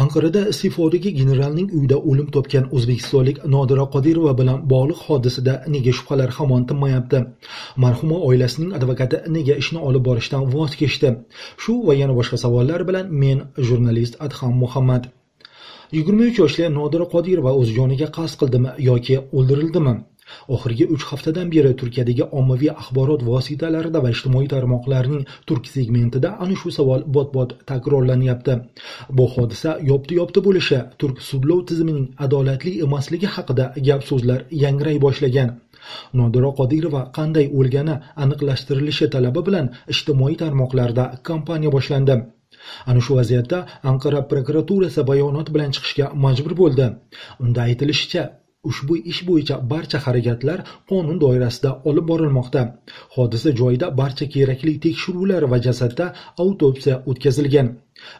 Anqarada iste'fodagi generalning uyida o'lim topgan o'zbekistonlik Nodira Qodirova bilan bog'liq hodisada nega shubhalar hamon tinmayapti? Marhuma oilasining advokati nega ishni olib borishdan voz kechdi? Shu va yana boshqa savollar bilan men jurnalist Adham Muhammad 23 yoshli Nodira Qodirova o'z joniga qasd qildimi yoki o'ldirildimi? Oxirgi uch haftadan beri turkiyadagi ommaviy axborot vositalarida va ijtimoiy tarmoqlarning turk segmentida ana shu savol bot bot takrorlanyapti. Bu hodisa yopti yopti bo'lishi turk sudlov tizimining adolatli emasligi haqida gap so'zlar yangray boshlagan. Nodira qodirova qanday o'lgani aniqlashtirilishi talabi bilan ijtimoiy tarmoqlarda kampaniya boshlandi. Ana shu vaziyatda anqara prokuraturasi bayonot bilan chiqishga majbur bo'ldi. Unda aytilishicha ushbu ish bo'yicha barcha harakatlar qonun doirasida olib borilmoqda. Hodisa joyida barcha kerakli tekshiruvlar va jasadda autopsiya o'tkazilgan.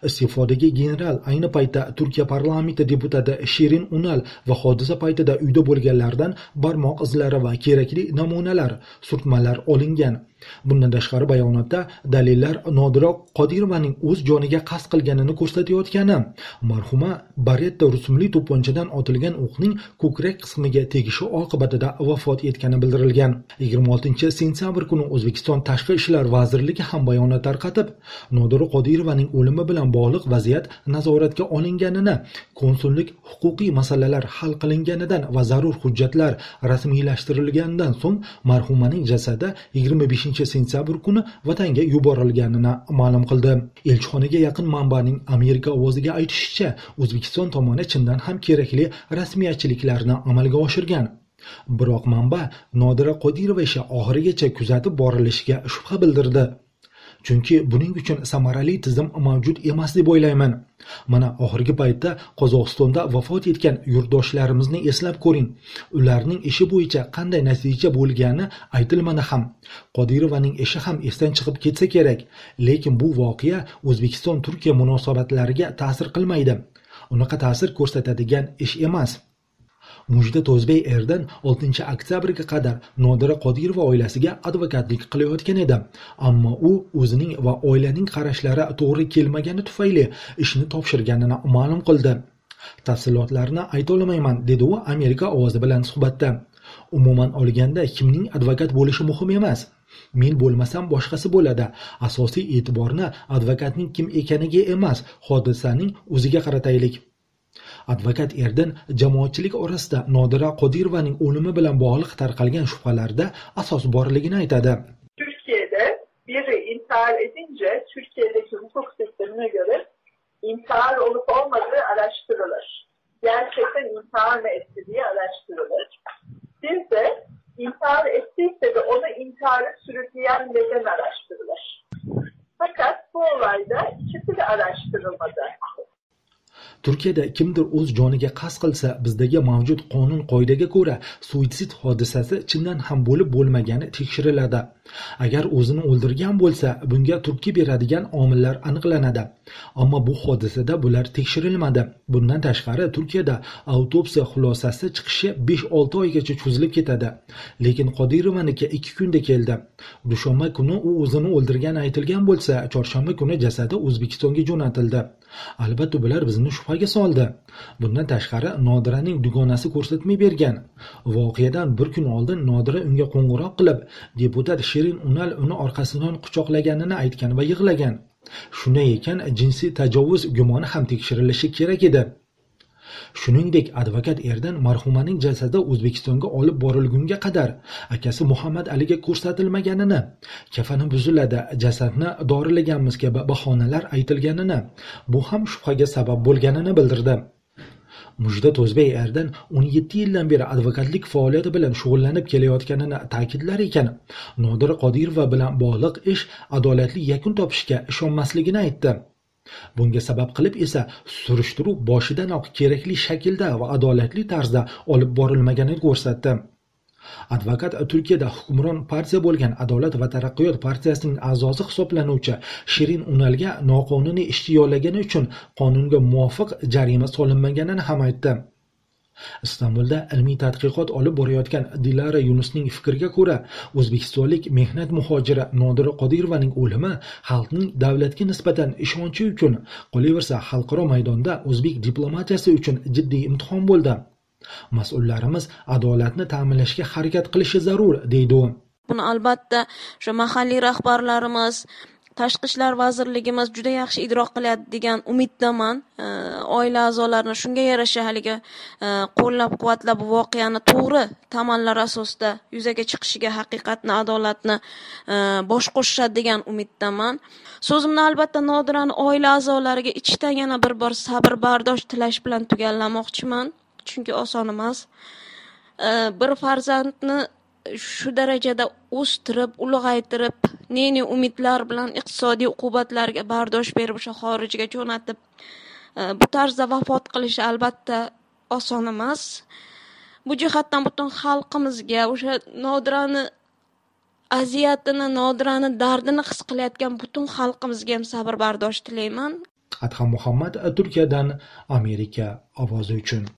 Iste'fodagi general ayni paytda turkiya parlamenti deputati shirin unal va hodisa paytida uyda bo'lganlardan barmoq izlari va kerakli namunalar surtmalar olingan. Bundan tashqari bayonotda dalillar nodira qodirovaning o'z joniga qasd qilganini ko'rsatayotgani marhuma baretta rusumli to'pponchadan otilgan o'qning ko'krak qismiga tegishi oqibatida vafot etgani bildirilgan. 26 sentyabr kuni o'zbekiston tashqi ishlar vazirligi ham bayonot tarqatib nodira qodirovaning o'limi bilan bog'liq vaziyat nazoratga olinganini konsullik huquqiy masalalar hal qilinganidan va zarur hujjatlar rasmiylashtirilganidan so'ng marhumaning jasadi 25 sentyabr kuni vatanga yuborilganini ma'lum qildi. Elchixonaga yaqin manbaning amerika ovoziga aytishicha o'zbekiston tomoni chindan ham kerakli rasmiyatchiliklarni amalga oshirgan. Biroq manba nodira qodirova ishi oxirigacha kuzatib borilishiga shubha bildirdi. Chunki buning uchun samarali tizim mavjud emas deb o'ylayman. Mana oxirgi paytda qozog'istonda vafot etgan yurtdoshlarimizni eslab ko'ring. Ularning ishi bo'yicha qanday natija bo'lgani aytilmadi ham. Qodirovaning ishi ham esdan chiqib ketsa kerak. Lekin bu voqea o'zbekiston turkiya munosabatlariga ta'sir qilmaydi. Unaqa ta'sir ko'rsatadigan ish emas. Mujda to'zbey erdan 6 oktyabrga qadar nodira qodirova oilasiga advokatlik qilayotgan edi. Ammo u o'zining va oilaning qarashlari to'g'ri kelmagani tufayli ishni topshirganini ma'lum qildi. Tafsilotlarni aytolmayman dedi u amerika ovozi bilan suhbatda. Umuman olganda kimning advokat bo'lishi muhim emas. Men bo'lmasam boshqasi bo'ladi. Asosiy e'tiborni advokatning kim ekaniga emas hodisaning o'ziga qarataylik advokat erdan jamoatchilik orasida nodira qodirovaning o'limi bilan bog'liq tarqalgan shubhalarda asos borligini aytadi Türkiye'de biri intihar edince Türkiye'deki hukuk sistemine göre intihar olup olmadığı araştırılır. Gerçekten intihar mı etti diye araştırılır. Bir de intihar ettiyse de onu intiharı sürükleyen neden araştırılır. Fakat bu olayda ikisi de araştırılmadı. Turkiyada kimdir o'z joniga qasd qilsa bizdagi mavjud qonun qoidaga ko'ra suitsid hodisasi chindan ham bo'lib bo'lmagani tekshiriladi. Agar o'zini o'ldirgan bo'lsa bunga turtki beradigan omillar aniqlanadi. Ammo bu hodisada bular tekshirilmadi. Bundan tashqari turkiyada autopsiya xulosasi chiqishi 5-6 oygacha cho'zilib ketadi. Lekin qodirovaniki 2 kunda keldi. Dushanba kuni u o'zini o'ldirgani aytilgan bo'lsa chorshanba kuni jasadi o'zbekistonga jo'natildi. Albatta bular bizni shubhaga soldi. Bundan tashqari nodiraning dugonasi ko'rsatma bergan. Voqeadan bir kun oldin nodira unga qo'ng'iroq qilib deputat shirin unal uni orqasidan quchoqlaganini aytgan va yig'lagan. Shunday ekan jinsiy tajovuz gumoni ham tekshirilishi kerak edi. Shuningdek advokat erdan marhumaning jasadi o'zbekistonga olib borilgunga qadar akasi muhammad aliga ko'rsatilmaganini kafani buziladi jasadni dorilaganmiz kabi bahonalar aytilganini bu ham shubhaga sabab bo'lganini bildirdi. Mujdat O'zbek erdan 17 yildan beri advokatlik faoliyati bilan shug'ullanib kelayotganini ta'kidlar ekan. Nodir qodirova bilan bog'liq ish adolatli yakun topishga ishonmasligini aytdi. Bunga sabab qilib esa surishtiruv boshidanoq kerakli shaklda va adolatli tarzda olib borilmaganini ko'rsatdi. Advokat turkiyada hukmron partiya bo'lgan adolat va taraqqiyot partiyasining a'zosi hisoblanuvchi shirin unalga noqonuniy ishchi yollagani uchun qonunga muvofiq jarima solinmaganini ham aytdi. Istanbulda ilmiy tadqiqot olib borayotgan dilara yunusning fikriga ko'ra o'zbekistonlik mehnat muhojiri nodira qodirovaning o'limi xalqning davlatga nisbatan ishonchi uchun qolaversa xalqaro maydonda o'zbek diplomatiyasi uchun jiddiy imtihon bo'ldi. Mas'ullarimiz adolatni ta'minlashga harakat qilishi zarur deydi u. Buni albatta o'sha mahalliy rahbarlarimiz tashqi ishlar vazirligimiz juda yaxshi idrok qiladi degan umiddaman. Oila a'zolarini shunga yarasha haligi e, qo'llab quvvatlab voqeani to'g'ri tamallar asosida yuzaga chiqishiga haqiqatni adolatni e, bosh qo'shishadi degan umiddaman. So'zimni albatta nodirani oila a'zolariga ichdan yana bir bor sabr bardosh tilash bilan tugallamoqchiman. Chunki oson emas bir farzandni shu darajada o'stirib ulg'aytirib ne ne umidlar bilan iqtisodiy uqubatlarga bardosh berib o'sha xorijga jo'natib e, bu tarzda vafot qilishi albatta oson emas bu jihatdan butun xalqimizga o'sha nodirani aziyatini nodirani dardini his qilayotgan butun xalqimizga ham sabr bardosh tilayman. Adham muhammad turkiyadan amerika ovozi uchun.